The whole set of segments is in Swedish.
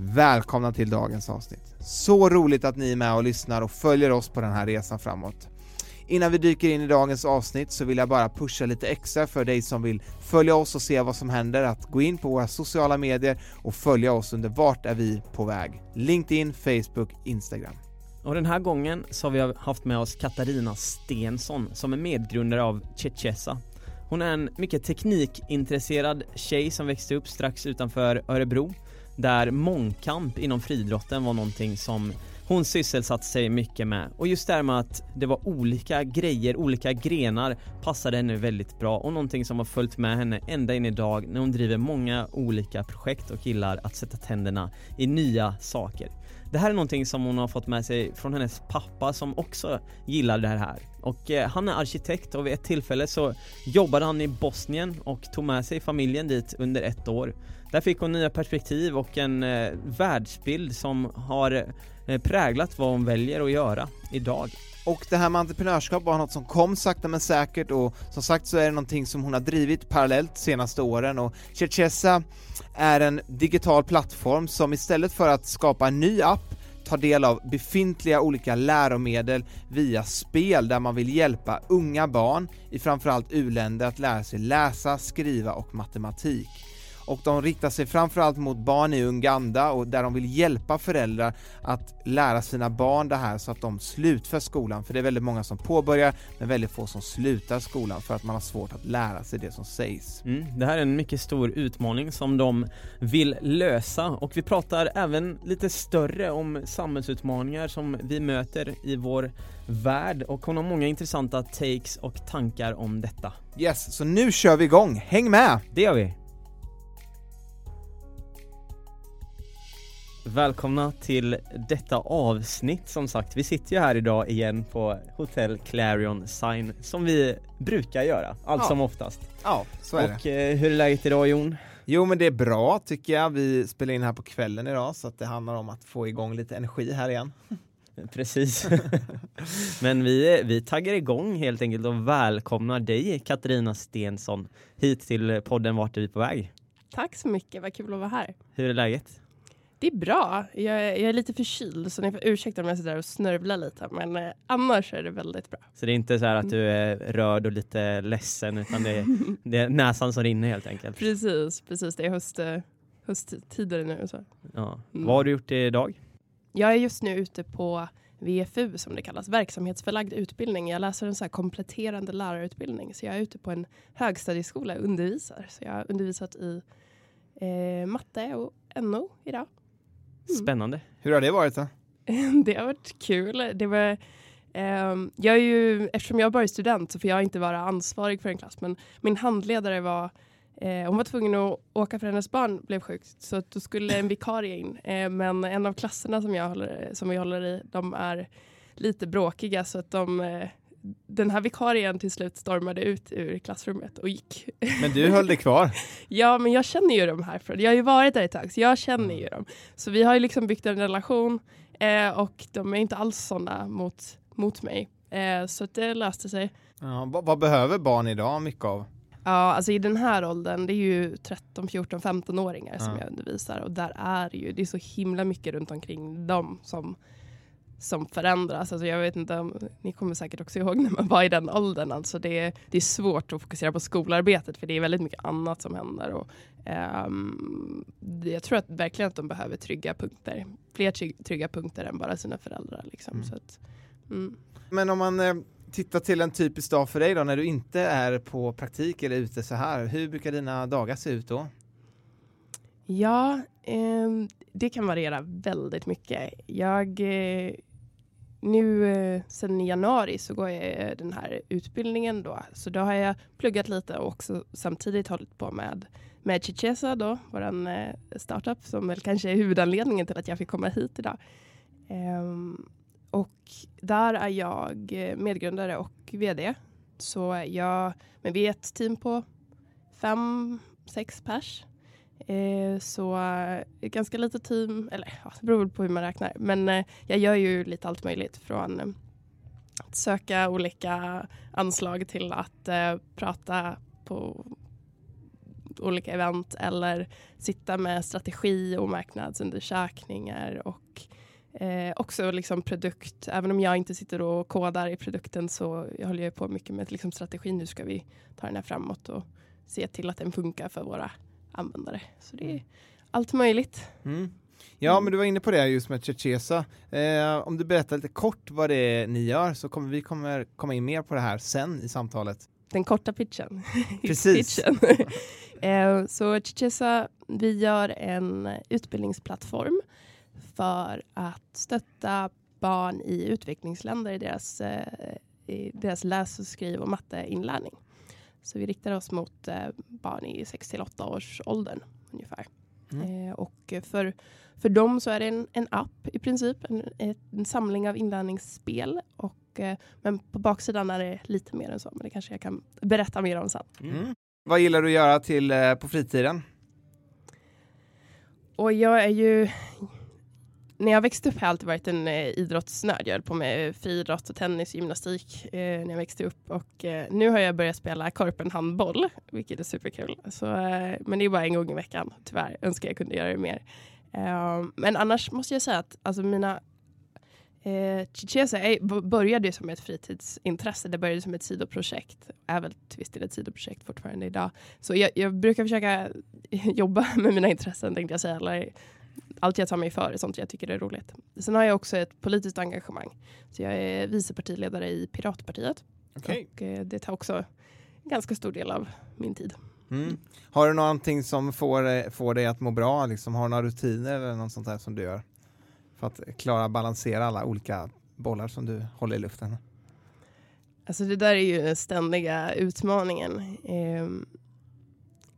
Välkomna till dagens avsnitt. Så roligt att ni är med och lyssnar och följer oss på den här resan framåt. Innan vi dyker in i dagens avsnitt så vill jag bara pusha lite extra för dig som vill följa oss och se vad som händer att gå in på våra sociala medier och följa oss under Vart är vi på väg? LinkedIn, Facebook, Instagram. Och den här gången så har vi haft med oss Katarina Stensson som är medgrundare av Chechesa. Hon är en mycket teknikintresserad tjej som växte upp strax utanför Örebro där mångkamp inom friidrotten var någonting som hon sysselsatte sig mycket med och just det här med att det var olika grejer, olika grenar passade henne väldigt bra och någonting som har följt med henne ända in idag när hon driver många olika projekt och gillar att sätta tänderna i nya saker. Det här är någonting som hon har fått med sig från hennes pappa som också gillar det här. Och eh, han är arkitekt och vid ett tillfälle så jobbade han i Bosnien och tog med sig familjen dit under ett år. Där fick hon nya perspektiv och en eh, världsbild som har eh, präglat vad hon väljer att göra idag. Och det här med entreprenörskap var något som kom sakta men säkert och som sagt så är det någonting som hon har drivit parallellt de senaste åren och Cherchesa är en digital plattform som istället för att skapa en ny app tar del av befintliga olika läromedel via spel där man vill hjälpa unga barn i framförallt u-länder att lära sig läsa, skriva och matematik och de riktar sig framförallt mot barn i Uganda och där de vill hjälpa föräldrar att lära sina barn det här så att de slutför skolan, för det är väldigt många som påbörjar men väldigt få som slutar skolan för att man har svårt att lära sig det som sägs. Mm, det här är en mycket stor utmaning som de vill lösa och vi pratar även lite större om samhällsutmaningar som vi möter i vår värld och hon har många intressanta takes och tankar om detta. Yes, så nu kör vi igång, häng med! Det gör vi! Välkomna till detta avsnitt som sagt. Vi sitter ju här idag igen på Hotel Clarion Sign som vi brukar göra, allt ja. som oftast. Ja, så är Och det. Eh, hur är läget idag Jon? Jo men det är bra tycker jag. Vi spelar in här på kvällen idag så att det handlar om att få igång lite energi här igen. Precis. Men vi, vi taggar igång helt enkelt och välkomnar dig Katarina Stensson hit till podden Vart är vi på väg? Tack så mycket, vad kul att vara här. Hur är läget? Det är bra. Jag, jag är lite förkyld så ni får ursäkta om jag sitter och snörvlar lite. Men eh, annars är det väldigt bra. Så det är inte så här att du är rörd och lite ledsen utan det är, det är näsan som rinner helt enkelt? Precis, precis. Det är höst, eh, hösttider nu. Så. Ja. Mm. Vad har du gjort idag? Jag är just nu ute på VFU som det kallas, verksamhetsförlagd utbildning. Jag läser en så kompletterande lärarutbildning så jag är ute på en högstadieskola och undervisar. Så jag har undervisat i eh, matte och NO idag. Mm. Spännande. Hur har det varit då? det har varit kul. Det var, um, jag är ju, eftersom jag bara är student så får jag inte vara ansvarig för en klass. Men min handledare var Eh, hon var tvungen att åka för hennes barn blev sjukt så att då skulle en vikarie in. Eh, men en av klasserna som, jag håller, som vi håller i, de är lite bråkiga så att de, eh, den här vikarien till slut stormade ut ur klassrummet och gick. Men du höll dig kvar? ja, men jag känner ju dem härifrån. Jag har ju varit där ett tag, så jag känner ju dem. Så vi har ju liksom byggt en relation eh, och de är inte alls sådana mot, mot mig. Eh, så det löste sig. Ja, vad, vad behöver barn idag mycket av? Ja, alltså i den här åldern, det är ju 13, 14, 15-åringar som ja. jag undervisar och där är ju, det är så himla mycket runt omkring dem som som förändras. Alltså jag vet inte om, ni kommer säkert också ihåg när man var i den åldern. Alltså det, det är svårt att fokusera på skolarbetet för det är väldigt mycket annat som händer. Och, um, jag tror att verkligen att de behöver trygga punkter. Fler trygga punkter än bara sina föräldrar. Liksom. Mm. Så att, mm. Men om man eh, tittar till en typisk dag för dig då när du inte är på praktik eller ute så här. Hur brukar dina dagar se ut då? Ja, eh, det kan variera väldigt mycket. Jag eh, nu eh, sen i januari så går jag eh, den här utbildningen då. Så då har jag pluggat lite och också samtidigt hållit på med med Chichesa då, våran eh, startup som väl kanske är huvudanledningen till att jag fick komma hit idag. Um, och där är jag eh, medgrundare och vd. Så jag, men vi är ett team på fem, sex pers. Eh, så eh, ganska litet team, eller ja, det beror på hur man räknar. Men eh, jag gör ju lite allt möjligt från att söka olika anslag till att prata på olika event eller sitta med strategi och marknadsundersökningar och eh, också liksom produkt. Även om jag inte sitter och kodar i produkten så jag håller jag på mycket med liksom strategin. Hur ska vi ta den här framåt och se till att den funkar för våra användare. Så det är mm. allt möjligt. Mm. Ja, mm. men du var inne på det just med Chechesa. Eh, om du berättar lite kort vad det är ni gör så kommer vi kommer komma in mer på det här sen i samtalet. Den korta pitchen. Precis. pitchen. eh, så Chechesa, vi gör en utbildningsplattform för att stötta barn i utvecklingsländer i deras, eh, i deras läs och skriv och matteinlärning. Så vi riktar oss mot eh, barn i 6 till 8 års åldern ungefär. Mm. Eh, och för, för dem så är det en, en app i princip, en, en samling av inlärningsspel. Och, eh, men på baksidan är det lite mer än så, men det kanske jag kan berätta mer om sen. Mm. Vad gillar du att göra till, på fritiden? Och jag är ju när jag växte upp har jag alltid varit en eh, idrottsnörd. Jag höll på med eh, friidrott och tennis och gymnastik eh, när jag växte upp. Och, eh, nu har jag börjat spela korpen handboll, vilket är superkul. Så, eh, men det är bara en gång i veckan. Tyvärr önskar jag kunde göra det mer. Eh, men annars måste jag säga att alltså, mina Eh, Chichesa började som ett fritidsintresse. Det började som ett sidoprojekt. Är väl till viss del ett sidoprojekt fortfarande idag. Så jag, jag, brukar försöka jobba med mina intressen tänkte jag säga. Eller allt jag tar mig för är sånt jag tycker är roligt. Sen har jag också ett politiskt engagemang. Så jag är vicepartiledare i Piratpartiet. Okay. Och eh, det tar också en ganska stor del av min tid. Mm. Har du någonting som får, får dig att må bra? Liksom, har du några rutiner eller något sånt där som du gör? För att klara balansera alla olika bollar som du håller i luften. Alltså det där är ju den ständiga utmaningen. Um,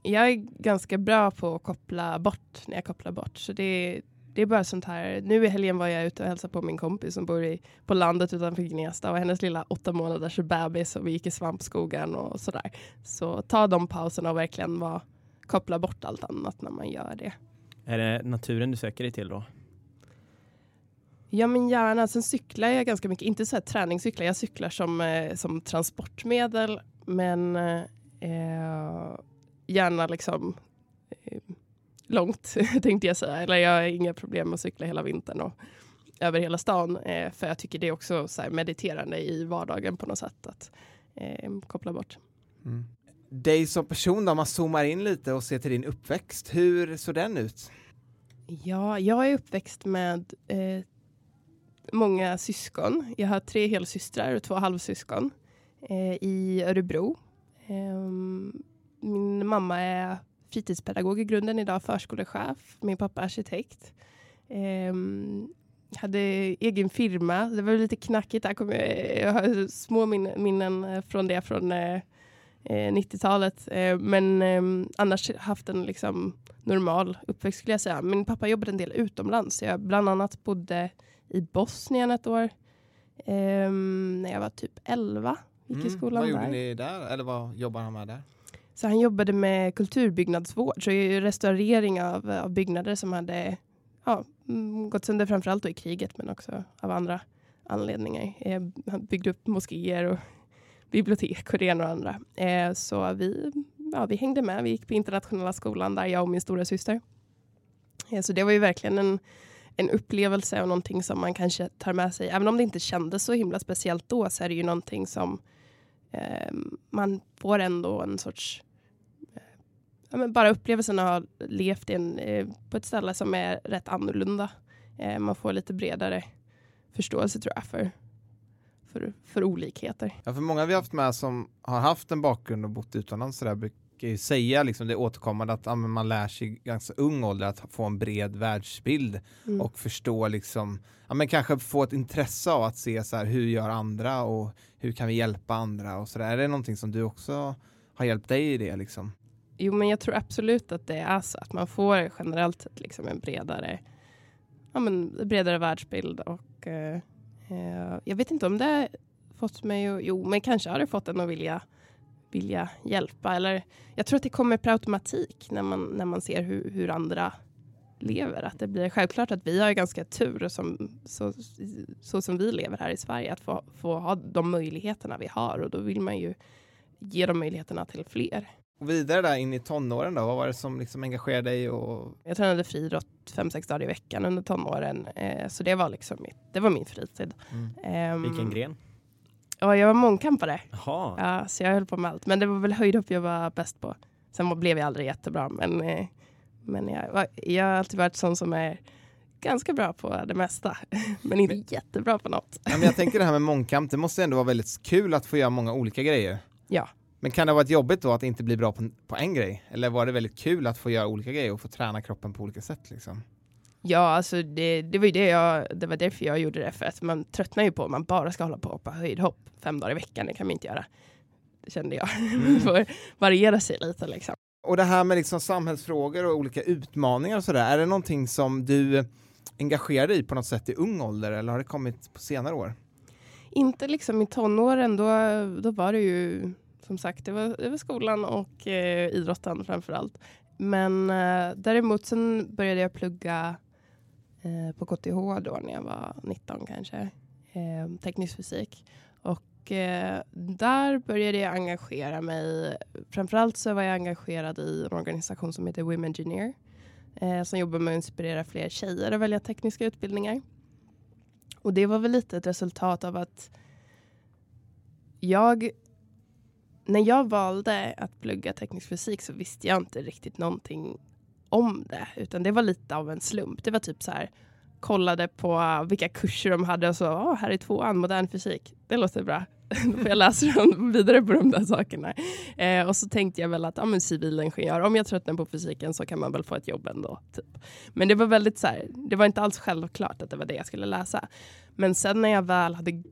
jag är ganska bra på att koppla bort när jag kopplar bort. Så det, det är bara sånt här. Nu i helgen var jag ute och hälsade på min kompis som bor i, på landet utanför Gnesta och hennes lilla åtta månaders bebis och vi gick i svampskogen och sådär. Så ta de pauserna och verkligen var, koppla bort allt annat när man gör det. Är det naturen du söker dig till då? Ja men gärna. Sen cyklar jag ganska mycket. Inte så här träningscyklar. Jag cyklar som, eh, som transportmedel. Men eh, gärna liksom eh, långt tänkte jag säga. Eller jag har inga problem med att cykla hela vintern och över hela stan. Eh, för jag tycker det är också så mediterande i vardagen på något sätt att eh, koppla bort. Mm. Dig som person då, om man zoomar in lite och ser till din uppväxt, hur såg den ut? Ja, jag är uppväxt med eh, många syskon. Jag har tre helsystrar och två halvsyskon eh, i Örebro. Min mamma är fritidspedagog i grunden idag, förskolechef. Min pappa är arkitekt. Um, hade egen firma. Det var lite knackigt. Där kom jag, jag har små minnen från det från eh, 90-talet. Eh, eh, men eh, annars haft en liksom, normal uppväxt skulle jag säga. Min pappa jobbade en del utomlands. Jag bland annat bodde i Bosnien ett år. Ehm, när jag var typ 11. Gick mm, i skolan vad gjorde där. ni där? Eller vad jobbar han med där? Så han jobbade med kulturbyggnadsvård, så restaurering av, av byggnader som hade ja, mm, gått sönder framförallt i kriget men också av andra anledningar. Eh, han byggde upp moskéer och bibliotek och det ena och andra. Eh, så vi, ja, vi hängde med. Vi gick på internationella skolan där, jag och min stora syster. Eh, så det var ju verkligen en, en upplevelse och någonting som man kanske tar med sig. Även om det inte kändes så himla speciellt då så är det ju någonting som eh, man får ändå en sorts ja, men bara upplevelsen att ha levt en, eh, på ett ställe som är rätt annorlunda. Eh, man får lite bredare förståelse tror jag för, för, för olikheter. Ja, för många vi haft med som har haft en bakgrund och bott utomlands så där brukar ju säga liksom det återkommande att ja, man lär sig ganska ung ålder att få en bred världsbild Mm. och förstå liksom, ja men kanske få ett intresse av att se så här hur gör andra och hur kan vi hjälpa andra och så där. Är det någonting som du också har hjälpt dig i det liksom? Jo, men jag tror absolut att det är så att man får generellt sett liksom en bredare, ja, men bredare världsbild och eh, eh, jag vet inte om det har fått mig att, jo, men kanske har det fått en att vilja, vilja hjälpa eller jag tror att det kommer per automatik när man, när man ser hur, hur andra lever. Att det blir självklart att vi har ganska tur som, så, så som vi lever här i Sverige att få, få ha de möjligheterna vi har och då vill man ju ge de möjligheterna till fler. Och vidare där in i tonåren då, vad var det som liksom engagerade dig och Jag tränade friidrott fem, sex dagar i veckan under tonåren. Eh, så det var liksom mitt, det var min fritid. Ehm, Vilken gren? Ja, jag var mångkampare. Jaha. Ja, så jag höll på med allt. Men det var väl höjdhopp jag var bäst på. Sen blev jag aldrig jättebra. Men, eh, men jag, var- jag har alltid varit sån som är ganska bra på det mesta. men inte jättebra på något. Ja, men jag tänker det här med mångkamp, det måste ändå vara väldigt kul att få göra många olika grejer. Ja. Men kan det ha varit jobbigt då att inte bli bra på, på en grej? Eller var det väldigt kul att få göra olika grejer och få träna kroppen på olika sätt liksom? Ja, alltså det, det var ju det jag, det var därför jag gjorde det. För att man tröttnar ju på om man bara ska hålla på och hoppa höjdhopp fem dagar i veckan. Det kan man inte göra. Det kände jag. Man får variera sig lite liksom. Och det här med liksom samhällsfrågor och olika utmaningar och sådär, är det någonting som du engagerar dig i på något sätt i ung ålder eller har det kommit på senare år? Inte liksom i tonåren, då, då var det ju som sagt, det var, det var skolan och eh, idrotten framför allt. Men eh, däremot sen började jag plugga eh, på KTH då när jag var 19 kanske, eh, teknisk fysik. Och eh, där började jag engagera mig. Framförallt så var jag engagerad i en organisation som heter Women Engineer eh, som jobbar med att inspirera fler tjejer att välja tekniska utbildningar. Och det var väl lite ett resultat av att jag när jag valde att plugga teknisk fysik så visste jag inte riktigt någonting om det. Utan det var lite av en slump. Det var typ så här, kollade på vilka kurser de hade och så, oh, här är tvåan, modern fysik. Det låter bra. Då får jag läsa dem vidare på de där sakerna. Eh, och så tänkte jag väl att ja, men civilingenjör, om jag tröttnar på fysiken så kan man väl få ett jobb ändå. Typ. Men det var väldigt så här, det var inte alls självklart att det var det jag skulle läsa. Men sen när jag väl hade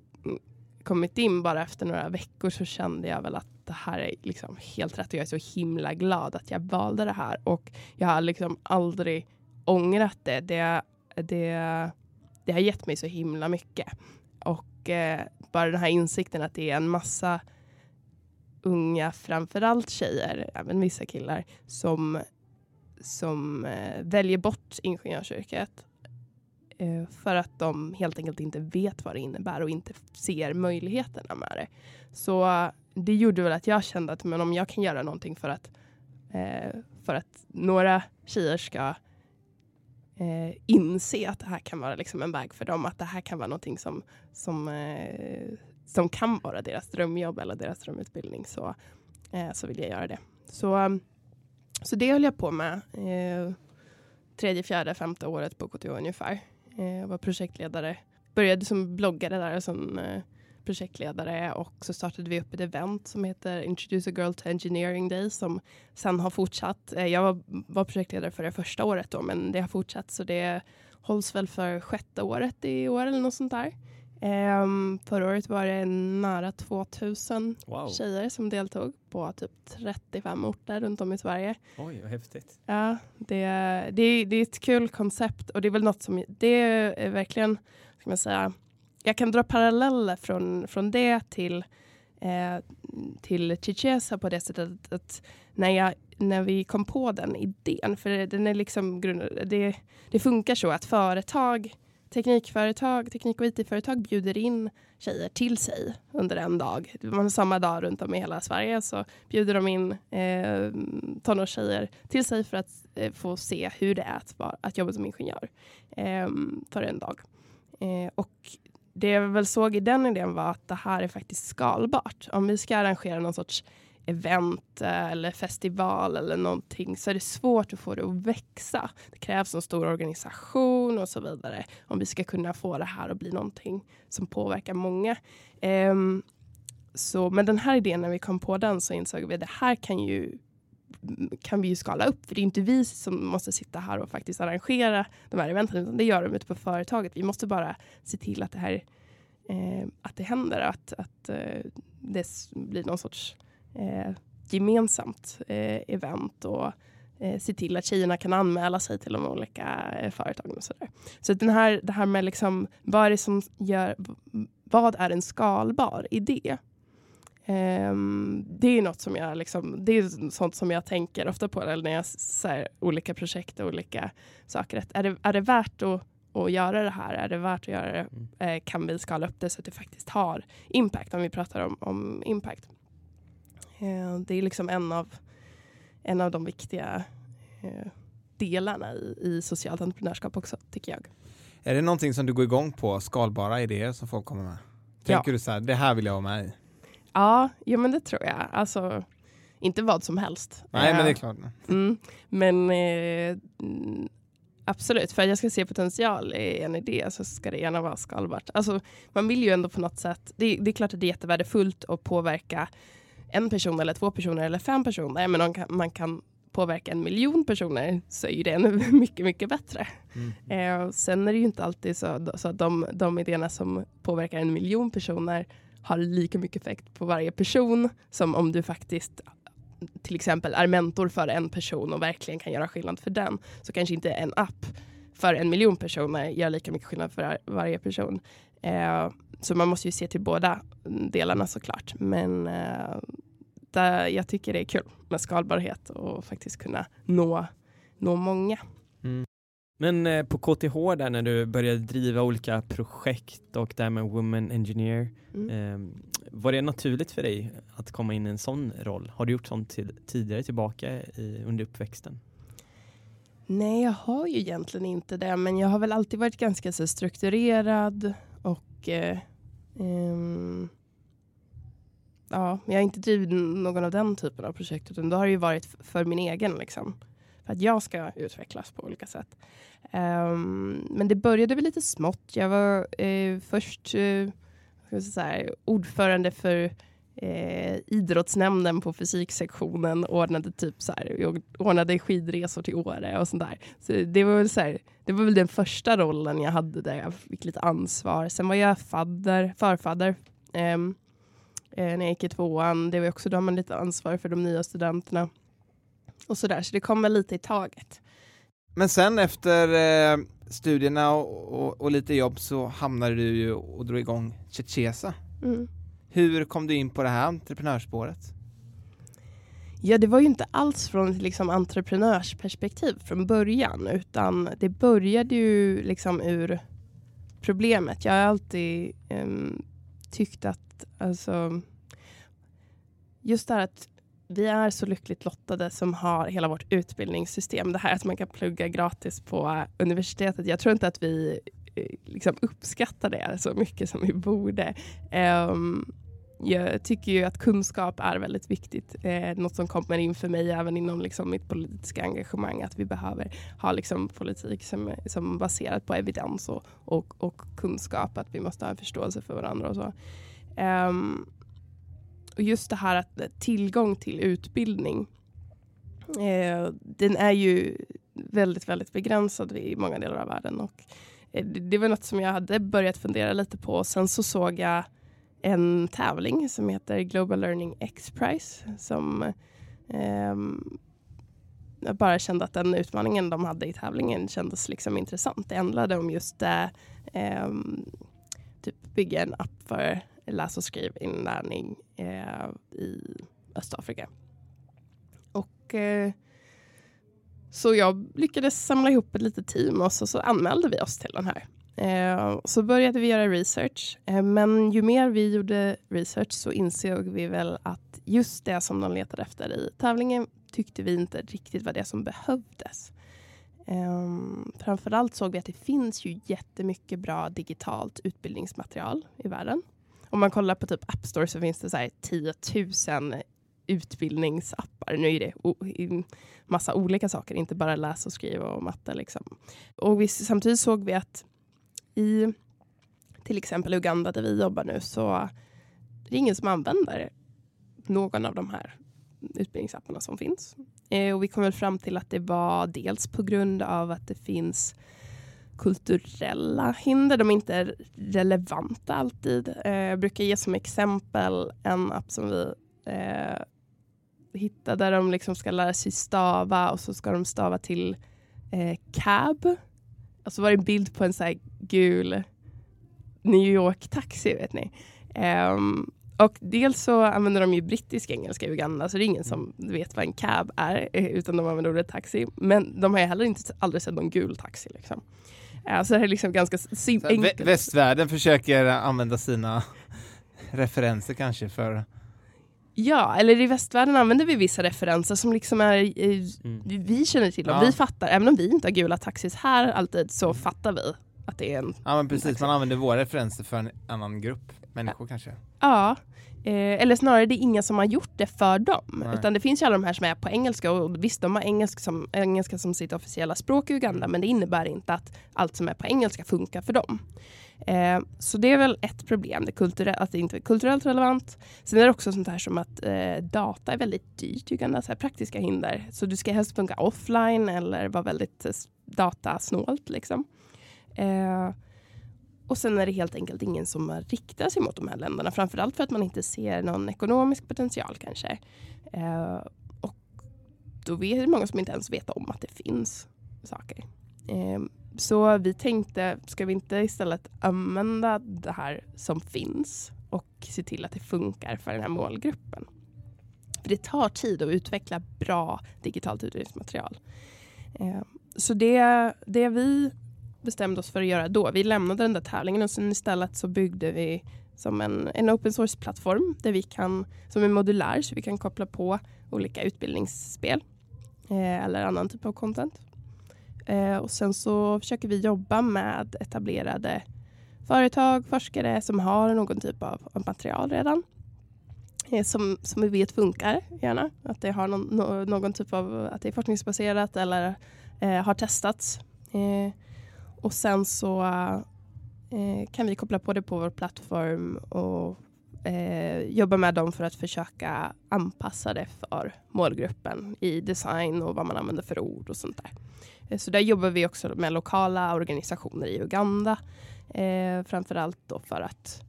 kommit in bara efter några veckor så kände jag väl att det här är liksom helt rätt och jag är så himla glad att jag valde det här och jag har liksom aldrig ångrat det. Det, det, det har gett mig så himla mycket. Och eh, bara den här insikten att det är en massa unga, framförallt tjejer, även vissa killar, som, som eh, väljer bort ingenjörsyrket eh, för att de helt enkelt inte vet vad det innebär och inte ser möjligheterna med det. Så det gjorde väl att jag kände att men om jag kan göra någonting för att, eh, för att några tjejer ska eh, inse att det här kan vara liksom en väg för dem, att det här kan vara någonting som, som, eh, som kan vara deras drömjobb eller deras drömutbildning så, eh, så vill jag göra det. Så, så det höll jag på med eh, tredje, fjärde, femte året på KTH ungefär. Eh, jag var projektledare, började som bloggare där som eh, projektledare och så startade vi upp ett event som heter Introduce a Girl to Engineering Day som sen har fortsatt. Eh, Jag var, var projektledare för det första året då men det har fortsatt så det hålls väl för sjätte året i år eller något sånt där. Um, förra året var det nära 2000 Wow. tjejer som deltog på typ 35 orter runt om i Sverige. Oj, vad häftigt. Ja, det, det, det är ett kul koncept och det är väl något som, det är verkligen, ska man säga, jag kan dra paralleller från, från det till, eh, till Chichesa på det sättet att, att när, jag, när vi kom på den idén, för den är liksom grund. det, det funkar så att företag teknikföretag, teknik och it-företag bjuder in tjejer till sig under en dag. Man samma dag runt om i hela Sverige så bjuder de in eh, tonårstjejer till sig för att eh, få se hur det är att, att jobba som ingenjör eh, för en dag. Eh, och det jag väl såg i den idén var att det här är faktiskt skalbart. Om vi ska arrangera någon sorts event eh, eller festival eller någonting så är det svårt att få det att växa. Det krävs en stor organisation och så vidare om vi ska kunna få det här att bli någonting som påverkar många. Um, så, men den här idén, när vi kom på den så insåg vi att det här kan ju kan vi ju skala upp. För det är inte vi som måste sitta här och faktiskt arrangera de här eventen, utan det gör de ute på företaget. Vi måste bara se till att det här eh, att det händer, att, att eh, det blir någon sorts eh, gemensamt eh, event och eh, se till att tjejerna kan anmäla sig till de olika eh, företagen och sådär. Så den här, det här med liksom, vad är det som gör, vad är en skalbar idé? Um, det är något som jag liksom, det är sånt som jag tänker ofta på när jag ser olika projekt och olika saker. Är det, är det värt att, att göra det här? Är det värt att göra det? Mm. Eh, kan vi skala upp det så att det faktiskt har impact? Om vi pratar om, om impact. Eh, det är liksom en av, en av de viktiga eh, delarna i, i socialt entreprenörskap också, tycker jag. Är det någonting som du går igång på, skalbara idéer som folk kommer med? Tänker ja. du så här, det här vill jag ha med i? Ja, ja men det tror jag. Alltså, inte vad som helst. Nej, men det är klart. Mm, men eh, absolut, för att jag ska se potential i en idé så ska det gärna vara skalbart. Alltså, man vill ju ändå på något sätt, det, det är klart att det är jättevärdefullt att påverka en person eller två personer eller fem personer. Men om man kan påverka en miljon personer så är ju det mycket, mycket bättre. Mm. Eh, sen är det ju inte alltid så, så att de, de idéerna som påverkar en miljon personer har lika mycket effekt på varje person som om du faktiskt till exempel är mentor för en person och verkligen kan göra skillnad för den. Så kanske inte en app för en miljon personer gör lika mycket skillnad för varje person. Eh, så man måste ju se till båda delarna såklart. Men eh, där jag tycker det är kul med skalbarhet och faktiskt kunna nå, nå många. Mm. Men eh, på KTH där när du började driva olika projekt och där med Women Engineer, mm. eh, var det naturligt för dig att komma in i en sån roll? Har du gjort sånt till, tidigare tillbaka i, under uppväxten? Nej, jag har ju egentligen inte det, men jag har väl alltid varit ganska så strukturerad och eh, um, ja, jag har inte drivit någon av den typen av projekt, utan då har det ju varit för min egen liksom för att jag ska utvecklas på olika sätt. Um, men det började väl lite smått. Jag var eh, först eh, säga, ordförande för eh, idrottsnämnden på fysiksektionen ordnade typ så här, jag ordnade skidresor till Åre och sånt där. Så det var väl så här, det var väl den första rollen jag hade där jag fick lite ansvar. Sen var jag fadder, förfadder ehm, eh, när jag gick i tvåan. Det var också då har man lite ansvar för de nya studenterna och sådär. Så det kommer lite i taget. Men sen efter eh, studierna och, och, och, lite jobb så hamnade du ju och drog igång Chechesa. Mm. Hur kom du in på det här entreprenörsspåret? Ja, det var ju inte alls från liksom, entreprenörsperspektiv från början, utan det började ju liksom ur problemet. Jag har alltid um, tyckt att, alltså, just det här att vi är så lyckligt lottade som har hela vårt utbildningssystem. Det här att man kan plugga gratis på universitetet. Jag tror inte att vi eh, liksom uppskattar det så mycket som vi borde. Um, jag tycker ju att kunskap är väldigt viktigt. Eh, något som kommer in för mig även inom liksom, mitt politiska engagemang. Att vi behöver ha liksom, politik som, som baserat på evidens och, och, och kunskap. Att vi måste ha en förståelse för varandra och så. Um, och just det här att tillgång till utbildning, eh, den är ju väldigt, väldigt begränsad i många delar av världen. Och eh, det var något som jag hade börjat fundera lite på. Sen så såg jag en tävling som heter Global Learning X-Prize som eh, jag bara kände att den utmaningen de hade i tävlingen kändes liksom intressant. Det handlade om just det, eh, typ bygga en app för läs och skrivinlärning eh, i Östafrika. Och eh, så jag lyckades samla ihop ett litet team och så, så anmälde vi oss till den här. Eh, så började vi göra research. Eh, men ju mer vi gjorde research så insåg vi väl att just det som de letade efter i tävlingen tyckte vi inte riktigt var det som behövdes. Um, framförallt såg vi att det finns ju jättemycket bra digitalt utbildningsmaterial i världen. Om man kollar på typ App Store så finns det så här 10 000 utbildningsappar. Nu är det massa olika saker, inte bara läsa och skriva och matte. Liksom. Och vi, samtidigt såg vi att i till exempel Uganda där vi jobbar nu så är det ingen som använder någon av de här utbildningsapparna som finns. Eh, och vi kom väl fram till att det var dels på grund av att det finns kulturella hinder. De är inte relevanta alltid. Eh, jag brukar ge som exempel en app som vi eh, hittade där de liksom ska lära sig stava och så ska de stava till eh, cab. så var det en bild på en så gul New York-taxi vet ni. Um, och dels så använder de ju brittisk engelska i Uganda, så det är ingen som vet vad en cab är, eh, utan de använder ordet taxi. Men de har ju heller inte aldrig sett någon gul taxi. Liksom. Så det är liksom ganska enkelt. Västvärlden försöker använda sina referenser kanske för Ja, eller i västvärlden använder vi vissa referenser som liksom är, mm. vi känner till dem. Ja. Vi fattar, även om vi inte har gula taxis här alltid, så fattar vi att det är en Ja men precis, man använder våra referenser för en annan grupp människor ja. kanske. Ja, eh, eller snarare det är inga som har gjort det för dem. Nej. Utan det finns ju alla de här som är på engelska och visst de har engelska som, engelska som sitt officiella språk i Uganda men det innebär inte att allt som är på engelska funkar för dem. Eh, så det är väl ett problem, det kulturell, att det inte är kulturellt relevant. Sen är det också sånt här som att eh, data är väldigt dyrt i Uganda, så här praktiska hinder. Så du ska helst funka offline eller vara väldigt eh, datasnålt. Liksom. Och sen är det helt enkelt ingen som riktar sig mot de här länderna. Framförallt för att man inte ser någon ekonomisk potential kanske. Eh, och då är det många som inte ens vet om att det finns saker. Eh, så vi tänkte, ska vi inte istället använda det här som finns och se till att det funkar för den här målgruppen? För det tar tid att utveckla bra digitalt utredningsmaterial. Eh, så det, det vi bestämde oss för att göra då. Vi lämnade den där tävlingen och sen istället så byggde vi som en, en open source-plattform där vi kan, som är modulär så vi kan koppla på olika utbildningsspel eh, eller annan typ av content. Eh, och sen så försöker vi jobba med etablerade företag, forskare som har någon typ av, av material redan. Eh, som, som vi vet funkar gärna. Att det har någon, no, någon typ av, att det är forskningsbaserat eller eh, har testats. Eh, och sen så eh, kan vi koppla på det på vår plattform och eh, jobba med dem för att försöka anpassa det för målgruppen i design och vad man använder för ord och sånt där. Eh, så där jobbar vi också med lokala organisationer i Uganda. Eh, framförallt då för att,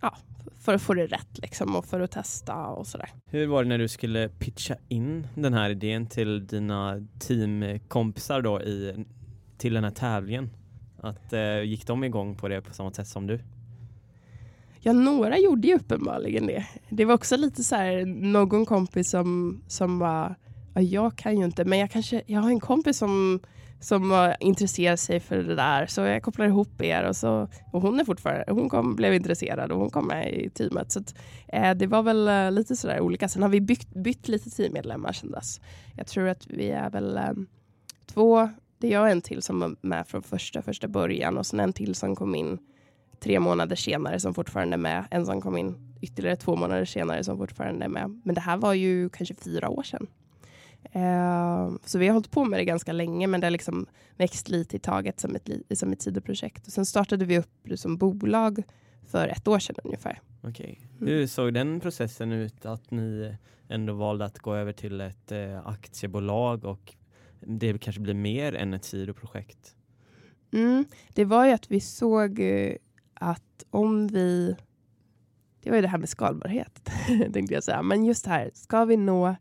ja, för att få det rätt liksom och för att testa och sådär. Hur var det när du skulle pitcha in den här idén till dina teamkompisar då i, till den här tävlingen? Att, eh, gick de igång på det på samma sätt som du? Ja, några gjorde ju uppenbarligen det. Det var också lite så här, någon kompis som, som var, ja, jag kan ju inte, men jag kanske, jag har en kompis som som intresserar sig för det där. Så jag kopplar ihop er och, så, och hon är fortfarande, hon kom, blev intresserad och hon kom med i teamet. Så att, eh, det var väl eh, lite lite sådär olika. Sen har vi bytt, bytt lite teammedlemmar sedan dess. Jag tror att vi är väl eh, två det är jag en till som var med från första, första början och sen en till som kom in tre månader senare som fortfarande är med. En som kom in ytterligare två månader senare som fortfarande är med. Men det här var ju kanske fyra år sedan. Uh, så vi har hållit på med det ganska länge men det har liksom växt lite i taget som ett, som ett sidoprojekt. Och sen startade vi upp det som bolag för ett år sedan ungefär. Okej. Okay. Hur såg den processen ut att ni ändå valde att gå över till ett eh, aktiebolag och det kanske blir mer än ett sidoprojekt? Mm, det var ju att vi såg eh, att om vi... Det var ju det här med skalbarhet, tänkte jag säga. Men just här, ska vi nå...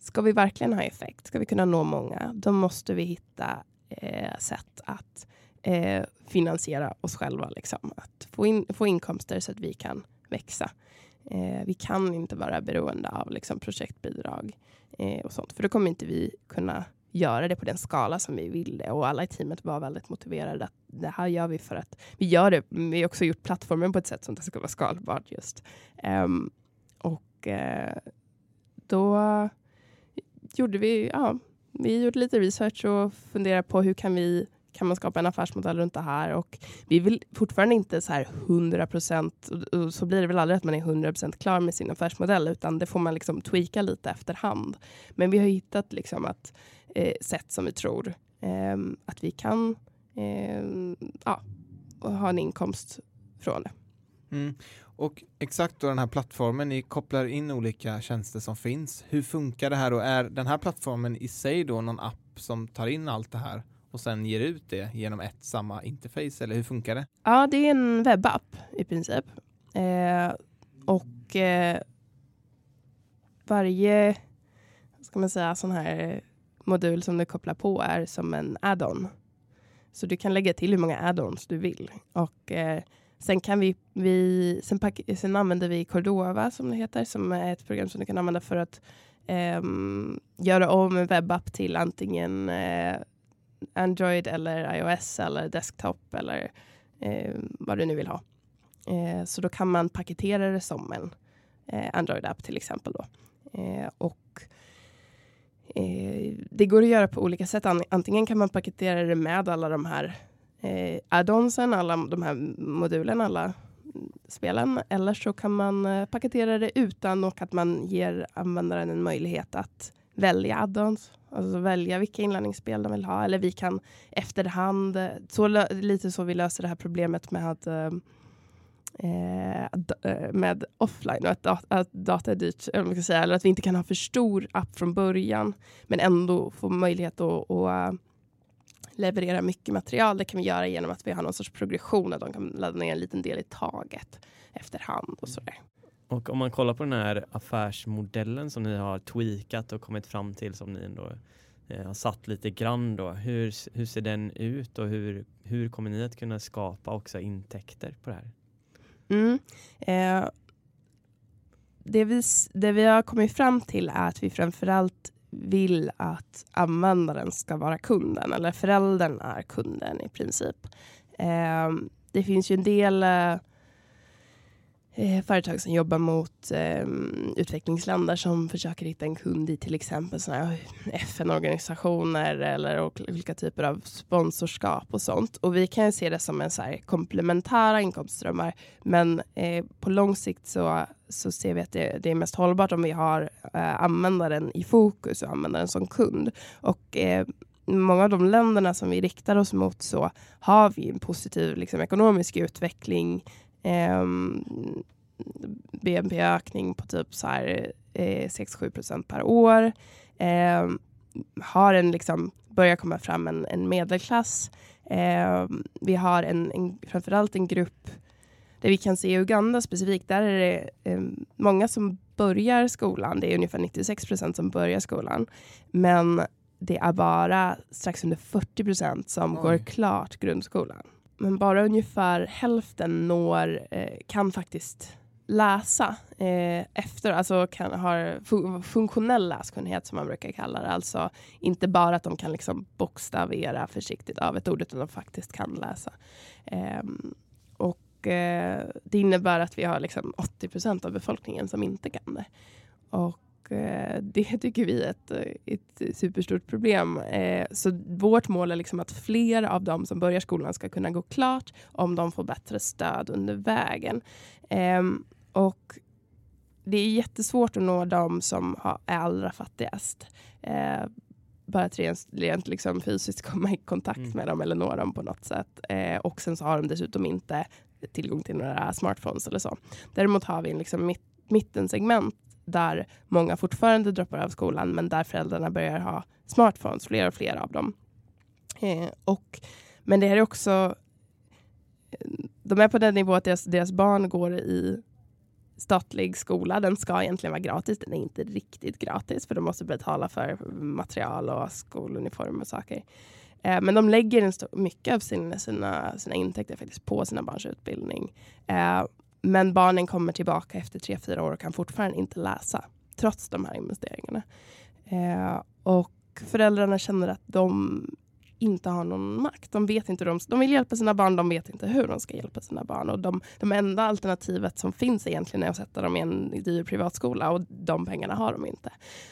Ska vi verkligen ha effekt, ska vi kunna nå många, då måste vi hitta eh, sätt att eh, finansiera oss själva. Liksom. Att få, in, få inkomster så att vi kan växa. Eh, vi kan inte vara beroende av liksom, projektbidrag eh, och sånt, för då kommer inte vi kunna göra det på den skala som vi ville och alla i teamet var väldigt motiverade att det här gör vi för att vi gör det. Vi har också gjort plattformen på ett sätt som det ska vara skalbart just. Um, och uh, då gjorde vi, ja, vi gjorde lite research och funderade på hur kan vi kan man skapa en affärsmodell runt det här och vi vill fortfarande inte så här 100 procent så blir det väl aldrig att man är 100 procent klar med sin affärsmodell utan det får man liksom tweaka lite efterhand. Men vi har hittat liksom att eh, sätt som vi tror eh, att vi kan eh, ja, ha en inkomst från det. Mm. Och exakt då den här plattformen, ni kopplar in olika tjänster som finns. Hur funkar det här och är den här plattformen i sig då någon app som tar in allt det här och sen ger ut det genom ett samma interface eller hur funkar det? Ja, det är en webbapp i princip. Eh, och eh, varje ska man säga, sån här modul som du kopplar på är som en add-on. Så du kan lägga till hur många add-ons du vill. Och eh, sen kan vi, vi sen, pack, sen använder vi Cordova som det heter, som är ett program som du kan använda för att eh, göra om en webbapp till antingen eh, Android eller iOS eller desktop eller eh, vad du nu vill ha. Eh, så då kan man paketera det som en eh, Android-app till exempel. Då. Eh, och Eh, det går att göra på olika sätt. Antingen kan man paketera det med alla de här eh, add-onsen, alla de här modulerna, alla spelen. Eller så kan man eh, paketera det utan och att man ger användaren en möjlighet att välja addons, Alltså välja vilka inlärningsspel de vill ha. Eller vi kan efterhand, så lite så vi löser det här problemet med att ehm, eh, eh, med offline och att, att data är dyrt, eller, ska säga, eller att vi inte kan ha för stor app från början men ändå få möjlighet att, att eh, leverera mycket material. Det kan vi göra genom att vi har någon sorts progression att de kan ladda ner en liten del i taget efterhand och sådär. Och om man kollar på den här affärsmodellen som ni har tweakat och kommit fram till som ni ändå eh, har satt lite grann då. Hur, hur ser den ut och hur, hur kommer ni att kunna skapa också intäkter på det här? Mm. Eh, det, vi, det vi har kommit fram till är att vi framförallt vill att användaren ska vara kunden, eller föräldern är kunden i princip. Eh, det finns ju en del eh, eh, företag som jobbar mot eh, utvecklingsländer som försöker hitta en kund i till exempel FN-organisationer eller olika typer av sponsorskap och sånt. Och vi kan se det som en så här komplementära inkomstströmmar. Men eh, på lång sikt så, så ser vi att det, det är mest hållbart om vi har eh, användaren i fokus och användaren som kund. Och eh, många av de länderna som vi riktar oss mot så har vi en positiv liksom, ekonomisk utveckling eh, BNP-ökning på typ så här, eh, 6-7 procent per år. Eh, har en liksom, börjar komma fram en, en medelklass. Eh, vi har en, en, framförallt en grupp där vi kan se i Uganda specifikt, där är det eh, många som börjar skolan. Det är ungefär 96 procent som börjar skolan. Men det är bara strax under 40 procent som Oj. går klart grundskolan men bara ungefär hälften når, eh, kan faktiskt läsa eh, efter, alltså kan, har funktionell läskunnighet som man brukar kalla det. Alltså inte bara att de kan liksom bokstavera försiktigt av ett ord utan de faktiskt kan läsa. Eh, och eh, det innebär att vi har liksom 80 procent av befolkningen som inte kan det. Och Eh, det tycker vi är ett, ett superstort problem. Eh, så vårt mål är liksom att fler av dem som börjar skolan ska kunna gå klart om de får bättre stöd under vägen. Ehm, och det är jättesvårt att nå dem som är allra fattigast. Eh, bara att rent, rent liksom fysiskt komma i kontakt mm. med dem eller nå dem på något sätt. och sen så har de dessutom inte tillgång till några smartphones eller så. Däremot har vi en liksom mitt, mittensegment där många fortfarande droppar av skolan men där föräldrarna börjar ha smartphones, fler och fler av dem. Eh, och, men det här är också de är på den nivå att deras, deras barn går i statlig skola. Den ska egentligen vara gratis. Den är inte riktigt gratis för de måste betala för material och skoluniform och saker. Eh, men de lägger mycket av sina, sina intäkter faktiskt på sina barns utbildning. Eh, men barnen kommer tillbaka efter tre, fyra år och kan fortfarande inte läsa trots de här investeringarna. Eh, och föräldrarna känner att de inte har någon makt. De vet inte hur de, de vill hjälpa sina barn, de vet inte hur de ska hjälpa sina barn. Och de, de enda alternativet som finns egentligen är att sätta dem i en dyr privatskola och de pengarna har de inte.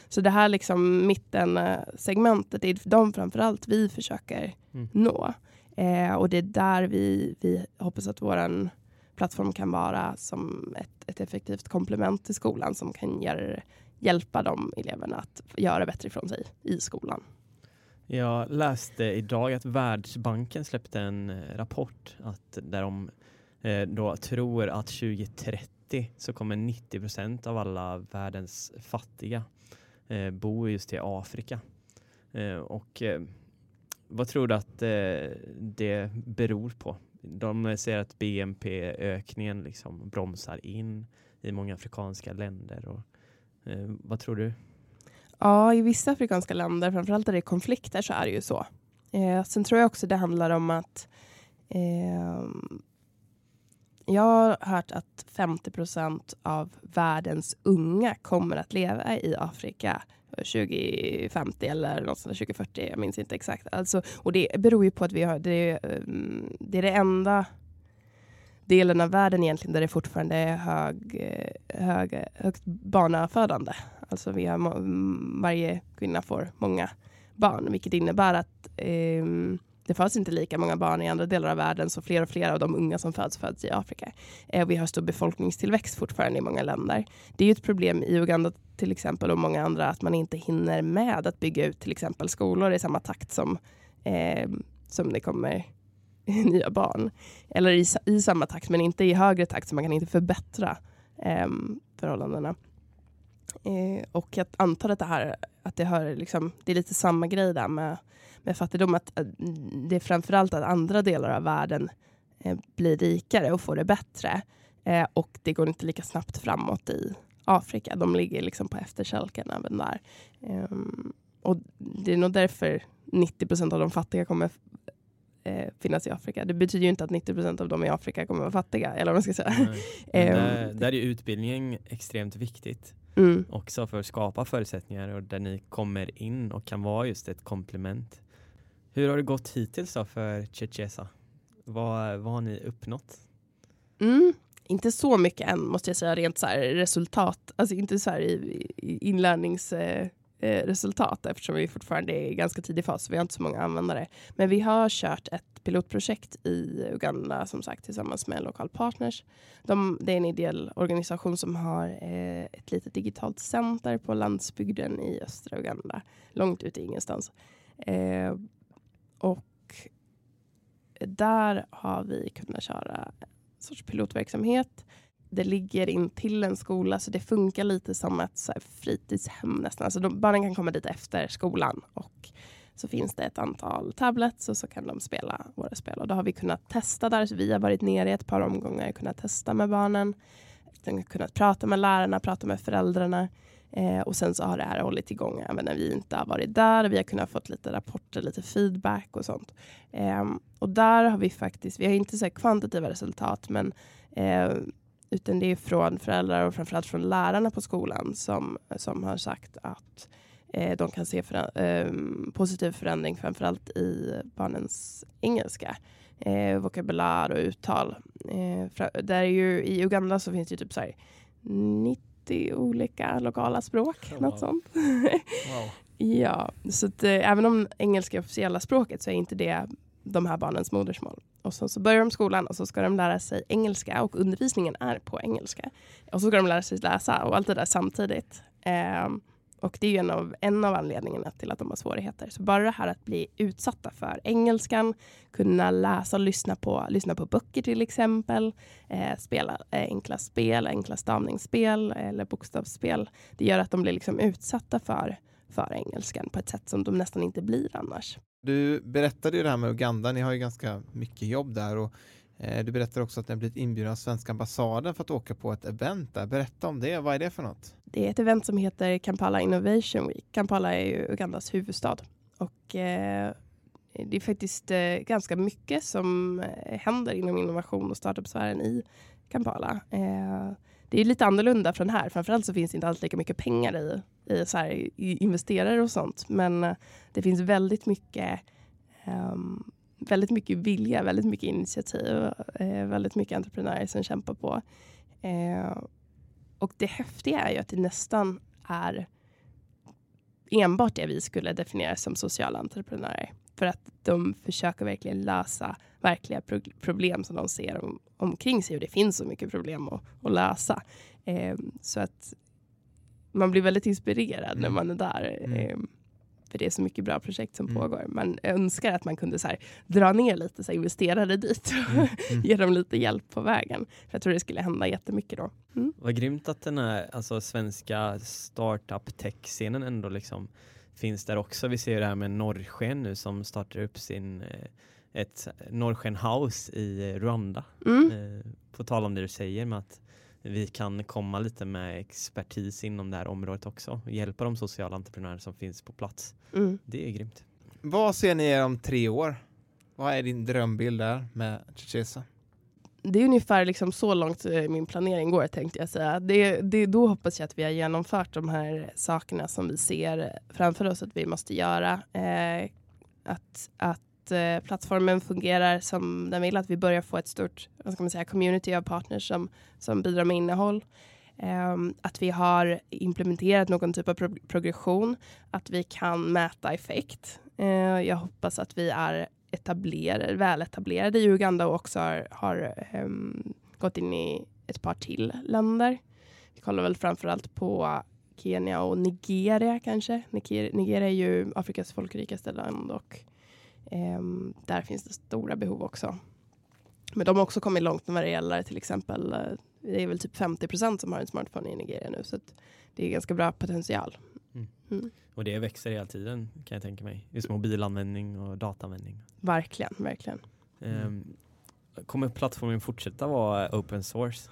Så det här liksom mittensegmentet, är de framförallt vi försöker mm. nå. Eh, och det är där vi, vi hoppas att vår plattform kan vara som ett, ett effektivt komplement till skolan som kan gör, hjälpa de eleverna att göra bättre ifrån sig i skolan. Jag läste idag att Världsbanken släppte en eh, rapport att där de eh, då tror att 2030 så kommer 90 procent av alla världens fattiga eh, bo just i Afrika. Eh, och vad tror du att det beror på? De säger att BNP-ökningen liksom bromsar in i många afrikanska länder. Och, eh, vad tror du? Ja, i vissa afrikanska länder, framförallt där det är konflikter, så är det ju så. Eh, sen tror jag också det handlar om att eh, jag har hört att 50 procent av världens unga kommer att leva i Afrika 2050 eller något 2040, jag minns inte exakt. Alltså, och det beror ju på att vi har, det, ehm, det är det enda delen av världen egentligen där det fortfarande är hög, eh, hög, högt barnafödande. Alltså vi har, varje kvinna får många barn, vilket innebär att eh, det föds inte lika många barn i andra delar av världen, så fler och fler av de unga som föds föds i Afrika. Eh, vi har stor befolkningstillväxt fortfarande i många länder. Det är ju ett problem i Uganda till exempel och många andra att man inte hinner med att bygga ut till exempel skolor i samma takt som, eh, som det kommer nya barn. Eller i, i samma takt, men inte i högre takt, så man kan inte förbättra eh, förhållandena. Eh, och jag antar att det här att det, hör, liksom, det är lite samma grej där med, med fattigdom. Att, att det är framförallt att andra delar av världen eh, blir rikare och får det bättre. Eh, och det går inte lika snabbt framåt i Afrika. De ligger liksom på efterkälken även där. Ehm, och det är nog därför 90 procent av de fattiga kommer eh, finnas i Afrika. Det betyder ju inte att 90 procent av dem i Afrika kommer vara fattiga. Eller vad man ska säga. där, där är utbildning extremt viktigt. Mm. Också för att skapa förutsättningar och där ni kommer in och kan vara just ett komplement. Hur har det gått hittills då för Chechesa? Vad, vad har ni uppnått? Mm. Inte så mycket än måste jag säga rent så resultat, alltså inte så här i, i inlärningsresultat eh, eh eftersom vi fortfarande är i ganska tidig fas. Vi har inte så många användare. Men vi har kört ett pilotprojekt i Uganda som sagt tillsammans med Lokal Partners. De, det är en ideell organisation som har eh, ett litet digitalt center på landsbygden i östra Uganda. Långt ute i ingenstans. Eh, och där har vi kunnat köra en sorts pilotverksamhet det ligger in till en skola så det funkar lite som ett så här, fritidshem nästan. Alltså de, barnen kan komma dit efter skolan och så finns det ett antal tablets och så kan de spela våra spel. Och då har vi kunnat testa där. Så vi har varit nere i ett par omgångar och kunnat testa med barnen. De har kunnat prata med lärarna, prata med föräldrarna. Eh, och sen så har det här hållit igång även när vi inte har varit där. Vi har kunnat fått lite rapporter, lite feedback och sånt. Eh, och där har vi faktiskt, vi har inte så kvantitativa resultat men eh, utan det är från föräldrar och framförallt från lärarna på skolan som, som har sagt att eh, de kan se förä eh, positiv förändring framförallt i barnens engelska. Eh, vokabulär och uttal. Eh, där är ju, I Uganda så finns det typ så här 90 olika lokala språk. Oh, något wow. sånt. wow. Ja, så att, eh, även om engelska är officiella språket så är inte det de här barnens modersmål. Och så, så börjar de skolan och så ska de lära sig engelska och undervisningen är på engelska. Och så ska de lära sig läsa och allt det där samtidigt. Eh, och det är ju en av, en av anledningarna till att de har svårigheter. Så bara det här att bli utsatta för engelskan, kunna läsa och lyssna på, lyssna på böcker till exempel, eh, spela eh, enkla spel, enkla stavningsspel eller bokstavsspel. Det gör att de blir liksom utsatta för, för engelskan på ett sätt som de nästan inte blir annars. Du berättade ju det här med Uganda, ni har ju ganska mycket jobb där och eh, du berättade också att ni har blivit inbjudna av svenska ambassaden för att åka på ett event där. Berätta om det, vad är det för något? Det är ett event som heter Kampala Innovation Week. Kampala är ju Ugandas huvudstad och eh, det är faktiskt eh, ganska mycket som eh, händer inom innovation och startup-sfären i Kampala. Eh, det är lite annorlunda från här. Framförallt så finns det inte alls lika mycket pengar i, i, så här, i investerare och sånt. Men eh, det finns väldigt mycket um, väldigt mycket vilja, väldigt mycket initiativ, eh, väldigt mycket entreprenörer som kämpar på. Eh, och det häftiga är ju att det nästan är enbart det vi skulle definiera som sociala entreprenörer. För att de försöker verkligen lösa verkliga pro problem som de ser om, omkring sig och det finns så mycket problem att, att lösa. Eh, så att man blir väldigt inspirerad mm. när man är där. Eh, för det är så mycket bra projekt som mm. pågår. Man önskar att man kunde så här, dra ner lite så här, investerare dit och mm. mm. ge dem lite hjälp på vägen. För jag tror det skulle hända jättemycket då. Mm. Vad grymt att den här alltså, svenska startup tech-scenen ändå liksom finns där också. Vi ser det här med Norrsken nu som startar upp sin eh, ett Norrsken House i Rwanda. Mm. Eh, på tal om det du säger med att vi kan komma lite med expertis inom det här området också och hjälpa de sociala entreprenörer som finns på plats. Mm. Det är grymt. Vad ser ni er om tre år? Vad är din drömbild där med Chichesa? Det är ungefär liksom så långt eh, min planering går tänkte jag säga. Det, det, då hoppas jag att vi har genomfört de här sakerna som vi ser framför oss att vi måste göra. Eh, att, att eh, plattformen fungerar som den vill, att vi börjar få ett stort vad ska man säga, community av partners som, som bidrar med innehåll. Um, att vi har implementerat någon typ av pro progression, att vi kan mäta effekt. Uh, jag hoppas att vi är etablerade, väletablerade i Uganda och också har, har um, gått in i ett par till länder. Vi kollar väl framförallt på Kenya och Nigeria kanske. Nigeria är ju Afrikas folkrikaste land och Um, där finns det stora behov också. Men de har också kommit långt när det gäller till exempel, uh, det är väl typ 50 procent som har en smartphone i Nigeria nu, så det är ganska bra potential. Mm. Mm. Och det växer hela tiden kan jag tänka mig, just mobilanvändning och dataanvändning. Verkligen, verkligen. Um, kommer plattformen fortsätta vara open source?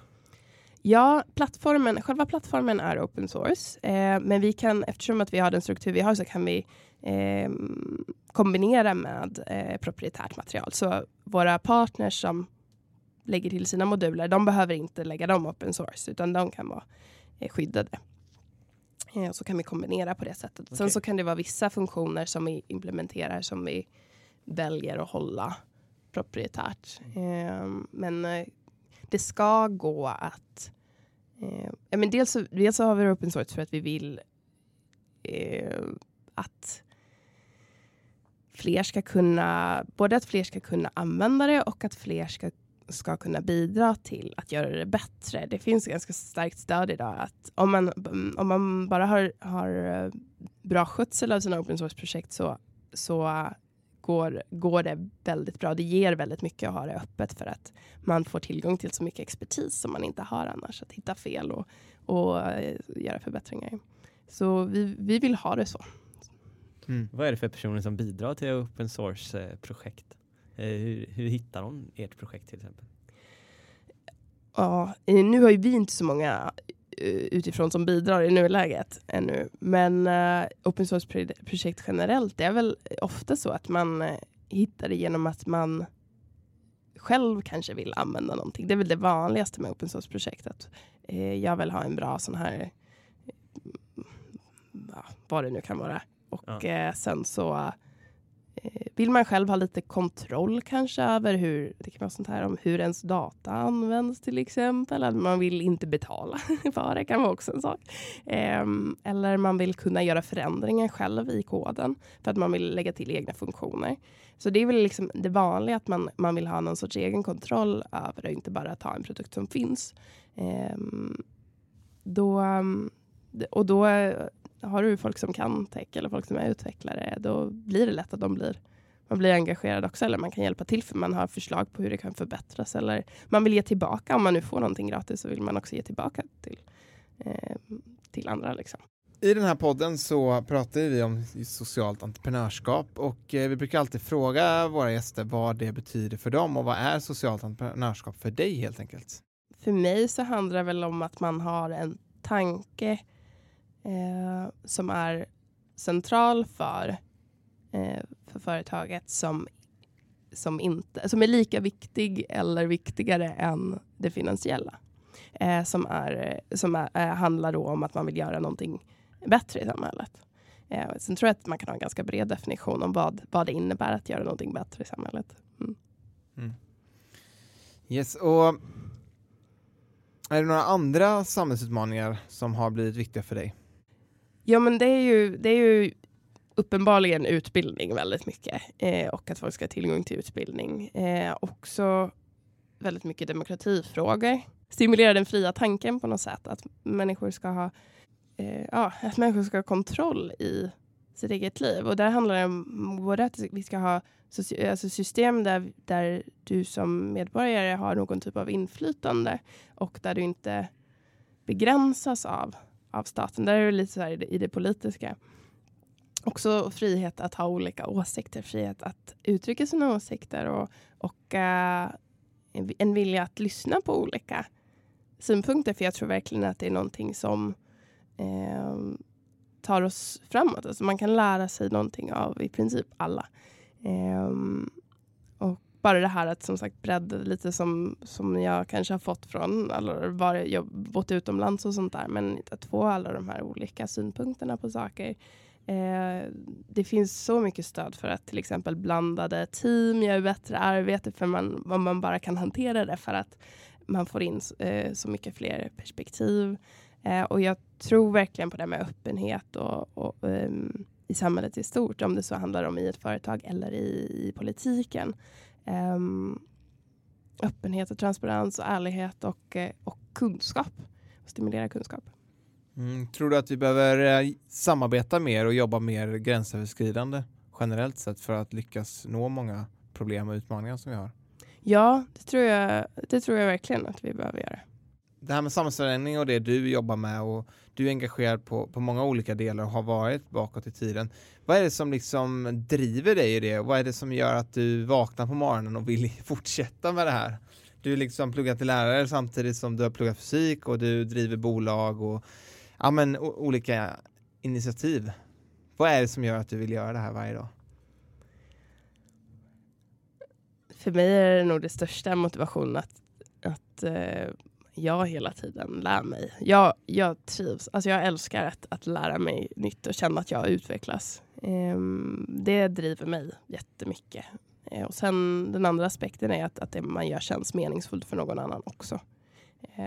Ja, plattformen, själva plattformen är open source, eh, men vi kan, eftersom att vi har den struktur vi har så kan vi eh, kombinera med eh, proprietärt material. Så våra partners som lägger till sina moduler, de behöver inte lägga dem open source, utan de kan vara eh, skyddade. Eh, så kan vi kombinera på det sättet. Okay. Sen så kan det vara vissa funktioner som vi implementerar som vi väljer att hålla proprietärt. Men eh, det ska gå att Eh, ja, men dels, så, dels så har vi open source för att vi vill eh, att fler ska kunna, både att fler ska kunna använda det och att fler ska, ska kunna bidra till att göra det bättre. Det finns ganska starkt stöd idag att om man, om man bara har, har eh, bra skötsel av sina open source-projekt så, så går, går det väldigt bra. Det ger väldigt mycket att ha det öppet för att man får tillgång till så mycket expertis som man inte har annars. Att hitta fel och, och eh, göra förbättringar. Så vi, vi vill ha det så. Mm. Vad är det för personer som bidrar till open source-projekt? Eh, hur, hur hittar de ert projekt till exempel? Ja, nu har ju vi inte så många Eh, utifrån som bidrar i nuläget ännu. Men uh, open source-projekt generellt det är väl ofta så att man uh, hittar det genom att man själv kanske vill använda någonting. Det är väl det vanligaste med open source-projekt. Att uh, jag vill ha en bra sån här, vad det nu kan vara. Och ja. sen så Eh, vill man själv ha lite kontroll kanske över hur, det kan vara sånt här om hur ens data används till exempel. Att man vill inte betala för det kan vara också en sak. Um, eller man vill kunna göra förändringar själv i koden för att man vill lägga till egna funktioner. Så det är väl liksom det vanliga att man, man vill ha någon sorts egen kontroll över det och inte bara ta en produkt som finns. Um, då, och då har du folk som kan tech eller folk som är utvecklare, då blir det lätt att de blir man blir engagerad också eller man kan hjälpa till för man har förslag på hur det kan förbättras eller man vill ge tillbaka. Om man nu får någonting gratis så vill man också ge tillbaka till, eh, till andra. Liksom. I den här podden så pratar vi om socialt entreprenörskap och eh, vi brukar alltid fråga våra gäster vad det betyder för dem och vad är socialt entreprenörskap för dig helt enkelt? För mig så handlar det väl om att man har en tanke eh, som är central för, eh, för företaget som, som, inte, som är lika viktig eller viktigare än det finansiella. Eh, som är, som är, eh, handlar då om att man vill göra någonting bättre i samhället. Eh, sen tror jag att man kan ha en ganska bred definition om vad, vad det innebär att göra någonting bättre i samhället. Mm. Mm. Yes, och är det några andra samhällsutmaningar som har blivit viktiga för dig? Ja, men det är ju, det är ju uppenbarligen utbildning väldigt mycket eh, och att folk ska ha tillgång till utbildning. Eh, också väldigt mycket demokratifrågor. Stimulera den fria tanken på något sätt. Att människor ska ha, eh, ja, att människor ska ha kontroll i sitt eget liv. Och där handlar det om både att vi ska ha alltså system där, där du som medborgare har någon typ av inflytande och där du inte begränsas av, av staten. Där är det lite så här i det politiska. Också frihet att ha olika åsikter, frihet att uttrycka sina åsikter och, och uh, en vilja att lyssna på olika synpunkter. För jag tror verkligen att det är någonting som eh, tar oss framåt. Alltså man kan lära sig någonting av i princip alla. Eh, bara det här att som sagt bredda lite som, som jag kanske har fått från eller var jag bott utomlands och sånt där. Men att få alla de här olika synpunkterna på saker. Eh, det finns så mycket stöd för att till exempel blandade team gör bättre arbete för man, man bara kan hantera det för att man får in eh, så mycket fler perspektiv. Eh, och jag tror verkligen på det med öppenhet och, och um, i samhället i stort, om det så handlar om i ett företag eller i, i politiken. Um, öppenhet och transparens och ärlighet och, eh, och kunskap. Och stimulera kunskap. Mm, tror du att vi behöver eh, samarbeta mer och jobba mer gränsöverskridande generellt sett för att lyckas nå många problem och utmaningar som vi har? Ja, det tror jag, det tror jag verkligen att vi behöver göra. Det här med samhällsförändring och det du jobbar med och du är engagerad på, på många olika delar och har varit bakåt i tiden. Vad är det som liksom driver dig i det? Vad är det som gör att du vaknar på morgonen och vill fortsätta med det här? Du har liksom pluggat till lärare samtidigt som du har pluggat fysik och du driver bolag och ja, men, olika initiativ. Vad är det som gör att du vill göra det här varje dag? För mig är det nog det största motivationen att, att uh, jag hela tiden lär mig. Jag, jag trivs, alltså jag älskar att, att lära mig nytt och känna att jag utvecklas. Um, det driver mig jättemycket. Uh, och sen den andra aspekten är att, att det man gör känns meningsfullt för någon annan också.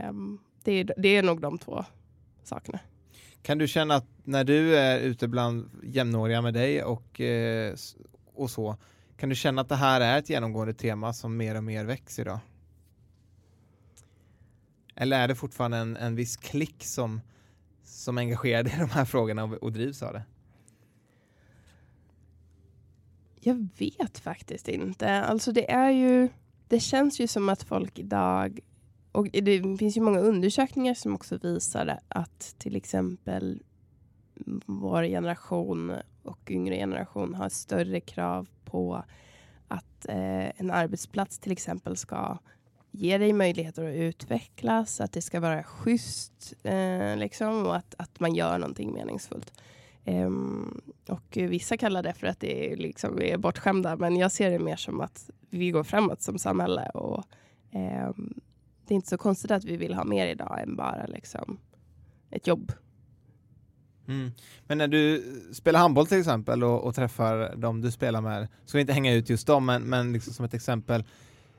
Um, det, är, det är nog de två sakerna. Kan du känna att när du är ute bland jämnåriga med dig och, eh, och så, kan du känna att det här är ett genomgående tema som mer och mer växer idag? Eller är det fortfarande en, en viss klick som, som engagerar engagerad i de här frågorna och, och drivs av det? Jag vet faktiskt inte. Alltså det är ju, det känns ju som att folk idag och det finns ju många undersökningar som också visar att till exempel vår generation och yngre generation har större krav på att eh, en arbetsplats till exempel ska ge dig möjligheter att utvecklas, att det ska vara schysst eh, liksom, och att, att man gör någonting meningsfullt. Um, och vissa kallar det för att det är, liksom, vi är bortskämda, men jag ser det mer som att vi går framåt som samhälle och um, det är inte så konstigt att vi vill ha mer idag än bara liksom ett jobb. Mm. Men när du spelar handboll till exempel och, och träffar dem du spelar med, ska vi inte hänga ut just dem, men, men liksom som ett exempel,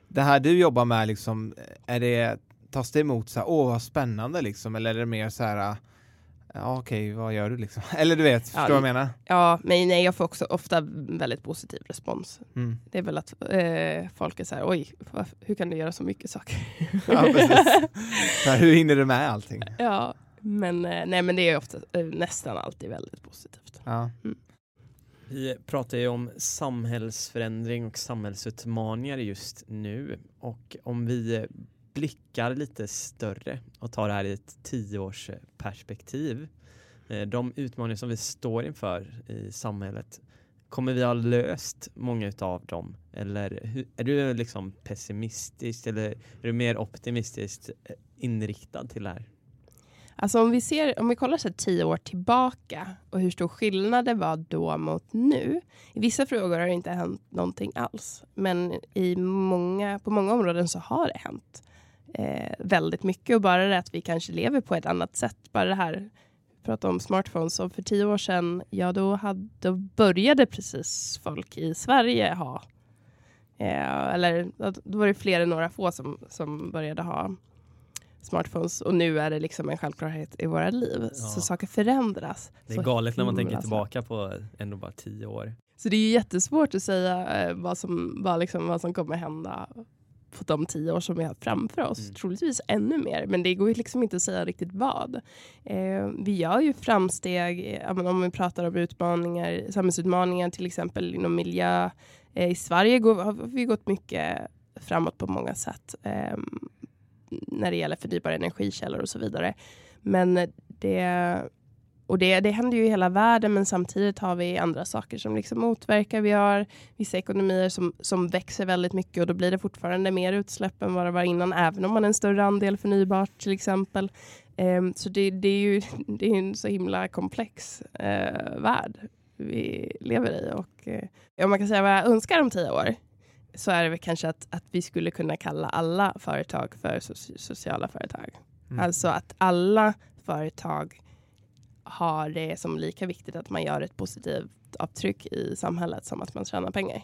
det här du jobbar med, liksom, är det, tas det emot så här, åh vad spännande liksom, eller är det mer så här, Ja, okej, vad gör du liksom? Eller du vet, förstår ja, vad jag menar? Ja, men nej, jag får också ofta väldigt positiv respons. Mm. Det är väl att eh, folk är så här, oj, hur kan du göra så mycket saker? Ja, ja, hur hinner du med allting? Ja, men, eh, nej, men det är ofta, eh, nästan alltid väldigt positivt. Ja. Mm. Vi pratar ju om samhällsförändring och samhällsutmaningar just nu och om vi blickar lite större och tar det här i ett tioårsperspektiv. Eh, de utmaningar som vi står inför i samhället, kommer vi ha löst många av dem? Eller är du liksom pessimistisk eller är du mer optimistiskt eh, inriktad till det här? Alltså om vi, ser, om vi kollar så tio år tillbaka och hur stor skillnad det var då mot nu. I vissa frågor har det inte hänt någonting alls. Men i många, på många områden så har det hänt eh, väldigt mycket. Och bara det att vi kanske lever på ett annat sätt. Bara det här prata om smartphones. Och för tio år sedan, ja då, hade, då började precis folk i Sverige ha Eh, eller då var det fler än några få som, som började ha smartphones och nu är det liksom en självklarhet i våra liv. Ja. Så saker förändras. Det är galet när man tänker tillbaka på ändå bara tio år. Så det är jättesvårt att säga eh, vad, som, vad, liksom, vad som kommer hända på de tio år som vi har framför oss. Mm. Troligtvis ännu mer, men det går liksom inte att säga riktigt vad. Eh, vi gör ju framsteg, om vi pratar om utmaningar, samhällsutmaningar till exempel inom miljö, Eh, I Sverige går, har vi gått mycket framåt på många sätt eh, när det gäller förnybara energikällor och så vidare. Men det, och det, det händer ju i hela världen men samtidigt har vi andra saker som liksom motverkar. Vi har vissa ekonomier som, som växer väldigt mycket och då blir det fortfarande mer utsläpp än vad det var innan även om man är en större andel förnybart till exempel. Um, så det, det, är ju det är en så himla komplex uh, värld vi lever i. Och, eh, uh, om man kan säga vad jag önskar om tio år så är det väl kanske att, att vi skulle kunna kalla alla företag för so sociala företag. Mm. Alltså att alla företag har det som lika viktigt att man gör ett positivt avtryck i samhället som att man tjänar pengar.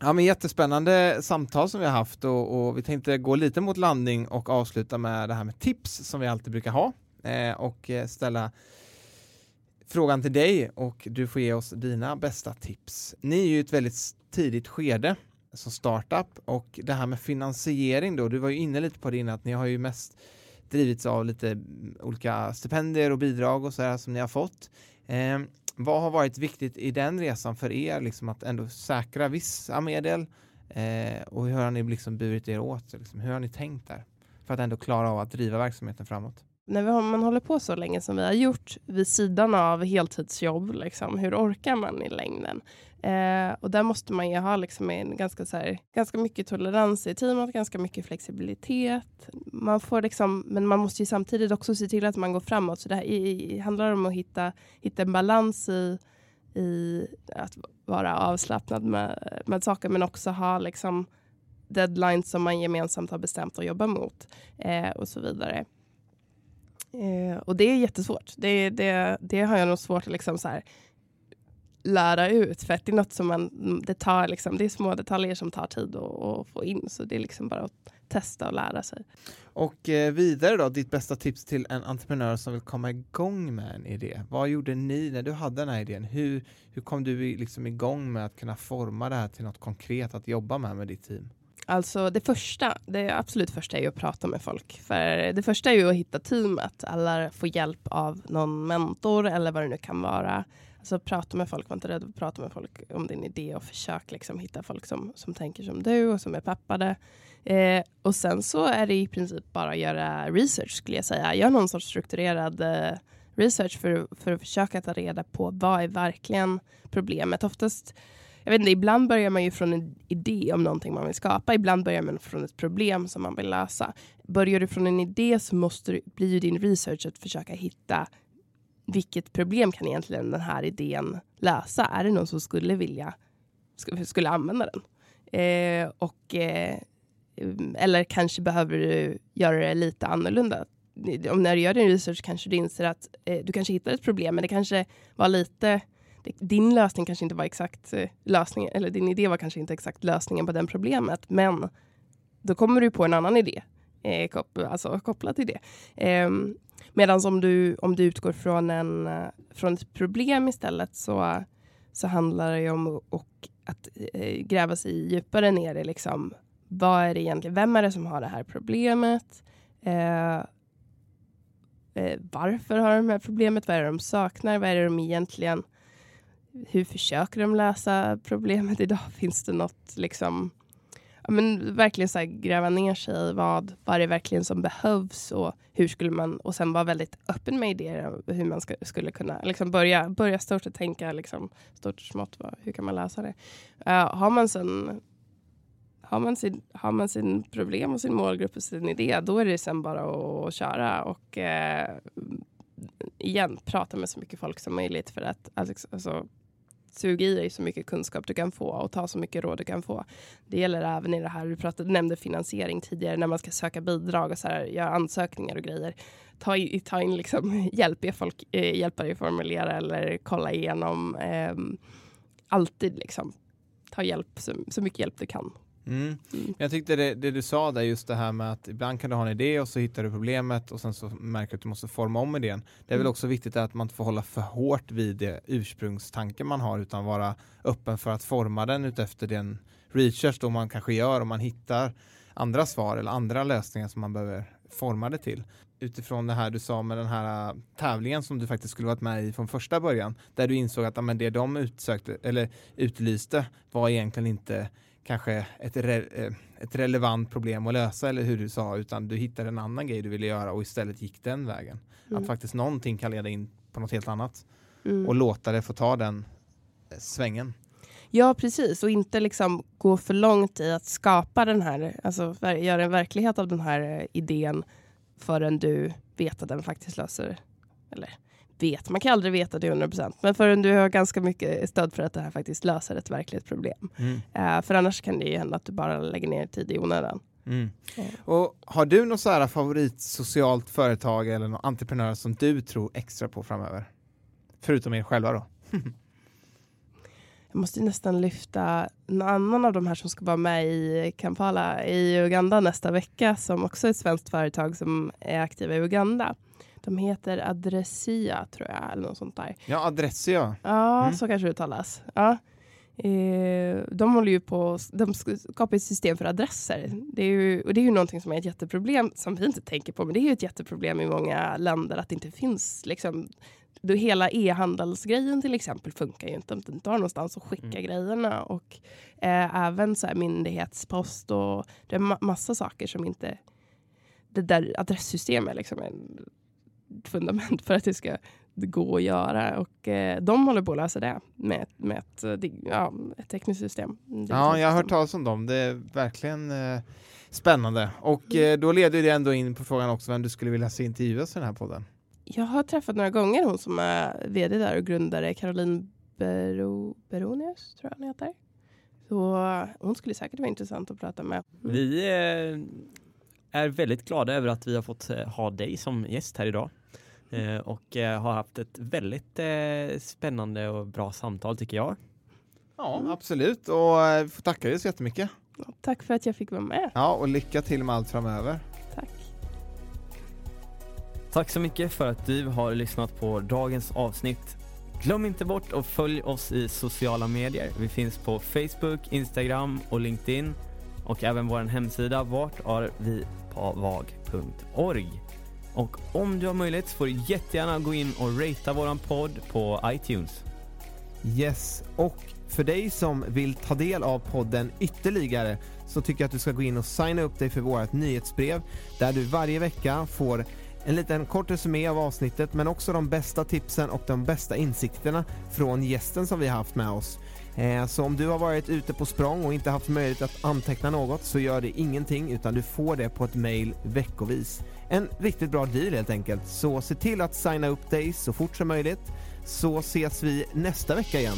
Ja, men jättespännande samtal som vi har haft och, och, vi tänkte gå lite mot landning och avsluta med det här med tips som vi alltid brukar ha eh, och eh, ställa frågan till dig och du får ge oss dina bästa tips. Ni är ju ett väldigt tidigt skede som startup och det här med finansiering då, du var ju inne lite på det innan att ni har ju mest drivits av lite mm, olika stipendier och bidrag och så här som ni har fått. Eh, vad har varit viktigt i den resan för er, liksom att ändå säkra vissa medel eh, och hur har ni liksom burit er åt? Liksom, hur har ni tänkt där? För att ändå klara av att driva verksamheten framåt? när vi, man håller på så länge som vi har gjort vid sidan av heltidsjobb, liksom, hur orkar man i längden? Eh, och där måste man ju ha liksom en ganska, så här, ganska mycket tolerans i teamet, ganska mycket flexibilitet. Man får liksom, men man måste ju samtidigt också se till att man går framåt. Så det här i, i, handlar om att hitta, hitta en balans i, i att vara avslappnad med, med saker, men också ha liksom deadlines som man gemensamt har bestämt att jobba mot eh, och så vidare. Eh, och det är jättesvårt. Det, det, det har jag nog svårt att liksom så här, lära ut. För att det är något som man, det tar liksom, det är små detaljer som tar tid att få in. Så det är liksom bara att testa och lära sig. Och eh, vidare då, ditt bästa tips till en entreprenör som vill komma igång med en idé. Vad gjorde ni när du hade den här idén? Hur, hur kom du liksom igång med att kunna forma det här till något konkret att jobba med med ditt team? Alltså det första, det absolut första är ju att prata med folk. För det första är ju att hitta teamet. Alla får hjälp av någon mentor eller vad det nu kan vara. Så prata med folk, var inte rädd att prata med folk om din idé och försök liksom hitta folk som, som tänker som du och som är peppade. Eh, och sen så är det i princip bara att göra research skulle jag säga. Gör någon sorts strukturerad eh, research för, för att försöka ta reda på vad är verkligen problemet. Oftast jag vet inte, ibland börjar man ju från en idé om någonting man vill skapa. Ibland börjar man från ett problem som man vill lösa. Börjar du från en idé så måste du, blir ju din research att försöka hitta vilket problem kan egentligen den här idén lösa? Är det någon som skulle vilja skulle använda den? Eh, och, eh, eller kanske behöver du göra det lite annorlunda. Om när du gör din research kanske du inser att eh, du kanske hittar ett problem, men det kanske var lite din lösning kanske inte var exakt eh, lösningen, eller din idé var kanske inte exakt lösningen på det problemet, men då kommer du på en annan idé eh, kop alltså, kopplat till det. Eh, Medan om du, om du utgår från, en, eh, från ett problem istället så, så handlar det ju om och att eh, gräva sig djupare ner i liksom, vad är det egentligen, vem är det som har det här problemet? Eh, eh varför har de här problemet? Vad är det de saknar? Vad är det de egentligen hur försöker de lösa problemet idag? Finns det något liksom men verkligen så gräva ner sig i vad, vad är det verkligen som behövs och hur skulle man och sen vara väldigt öppen med idéer hur man ska, skulle kunna liksom börja, börja stort och tänka liksom, stort och smått. Vad, hur kan man lösa det? Uh, har man sen har man, sin, har man sin problem och sin målgrupp och sin idé, då är det sen bara att, köra och uh, igen prata med så mycket folk som möjligt för att alltså, alltså suga i dig så mycket kunskap du kan få och ta så mycket råd du kan få. Det gäller även i det här, du pratade, nämnde finansiering tidigare, när man ska söka bidrag och så här, göra ansökningar och grejer. Ta, in, ta in liksom hjälp, be folk eh, hjälpa dig formulera eller kolla igenom. Eh, alltid liksom, ta hjälp, så, så mycket hjälp du kan. Mm. Mm. Jag tyckte det, det, du sa där, just det här med att ibland kan du ha en idé och så hittar du problemet och sen så märker du att du måste forma om idén. Det är mm. väl också viktigt att man inte får hålla för hårt vid det ursprungstanken man har utan vara öppen för att forma den utefter den research då man kanske gör om man hittar andra svar eller andra lösningar som man behöver forma det till. Utifrån det här du sa med den här äh, tävlingen som du faktiskt skulle varit med i från första början, där du insåg att men det de utsökte eller utlyste var egentligen inte kanske ett, re, eh, ett relevant problem att lösa eller hur du sa utan du hittade en annan grej du ville göra och istället gick den vägen. Mm. Att faktiskt någonting kan leda in på något helt annat mm. och låta det få ta den eh, svängen. Ja precis och inte liksom gå för långt i att skapa den här, alltså göra en verklighet av den här eh, idén förrän du vet att den faktiskt löser, eller vet, man kan aldrig veta det 100% men förrän du har ganska mycket stöd för att det här faktiskt löser ett verkligt problem. Mm. Uh, för annars kan det ju hända att du bara lägger ner tid i onödan. Mm. Mm. Och har du något så här favorit socialt företag eller någon entreprenör som du tror extra på framöver? Förutom er själva då? Jag måste nästan lyfta en annan av de här som ska vara med i Kampala i Uganda nästa vecka som också är ett svenskt företag som är aktiva i Uganda. De heter Adressia tror jag, eller något sånt där. Ja, Adressia. Ja, mm. så kanske det uttalas. Ja. Eh, de håller ju på, de skapar ett system för adresser. Det är ju, och det är ju någonting som är ett jätteproblem som vi inte tänker på, men det är ju ett jätteproblem i många länder att det inte finns liksom då hela e-handelsgrejen till exempel funkar ju inte om du inte har någonstans att skicka mm. grejerna och eh, även så här myndighetspost och det är massa saker som inte det där adresssystemet liksom är fundament för att det ska gå att göra. Och eh, de håller på att lösa det med, med ett, eh, ja, ett tekniskt system. Ja, jag har hört talas om dem. Det är verkligen eh, spännande. Och mm. eh, då leder det ändå in på frågan också vem du skulle vilja se intervjuas i den här podden. Jag har träffat några gånger hon som är vd där och grundare, Caroline Bero, Beronius, tror jag hon heter. Så hon skulle säkert vara intressant att prata med. Mm. Vi eh, är väldigt glada över att vi har fått ha dig som gäst här idag. Eh, och eh, har haft ett väldigt eh, spännande och bra samtal tycker jag. Ja, absolut. Och eh, får tacka dig så jättemycket. Tack för att jag fick vara med. Ja, och lycka till med allt framöver. Tack. Tack så mycket för att du har lyssnat på dagens avsnitt. Glöm inte bort att följa oss i sociala medier. Vi finns på Facebook, Instagram och LinkedIn och även vår hemsida vartarvipavag.org. Och om du har möjlighet får du jättegärna gå in och ratea våran podd på iTunes. Yes, och för dig som vill ta del av podden ytterligare så tycker jag att du ska gå in och signa upp dig för vårt nyhetsbrev där du varje vecka får en liten kort resumé av avsnittet men också de bästa tipsen och de bästa insikterna från gästen som vi har haft med oss. Eh, så om du har varit ute på språng och inte haft möjlighet att anteckna något så gör det ingenting utan du får det på ett mail veckovis. En riktigt bra deal helt enkelt. Så se till att signa upp dig så fort som möjligt så ses vi nästa vecka igen.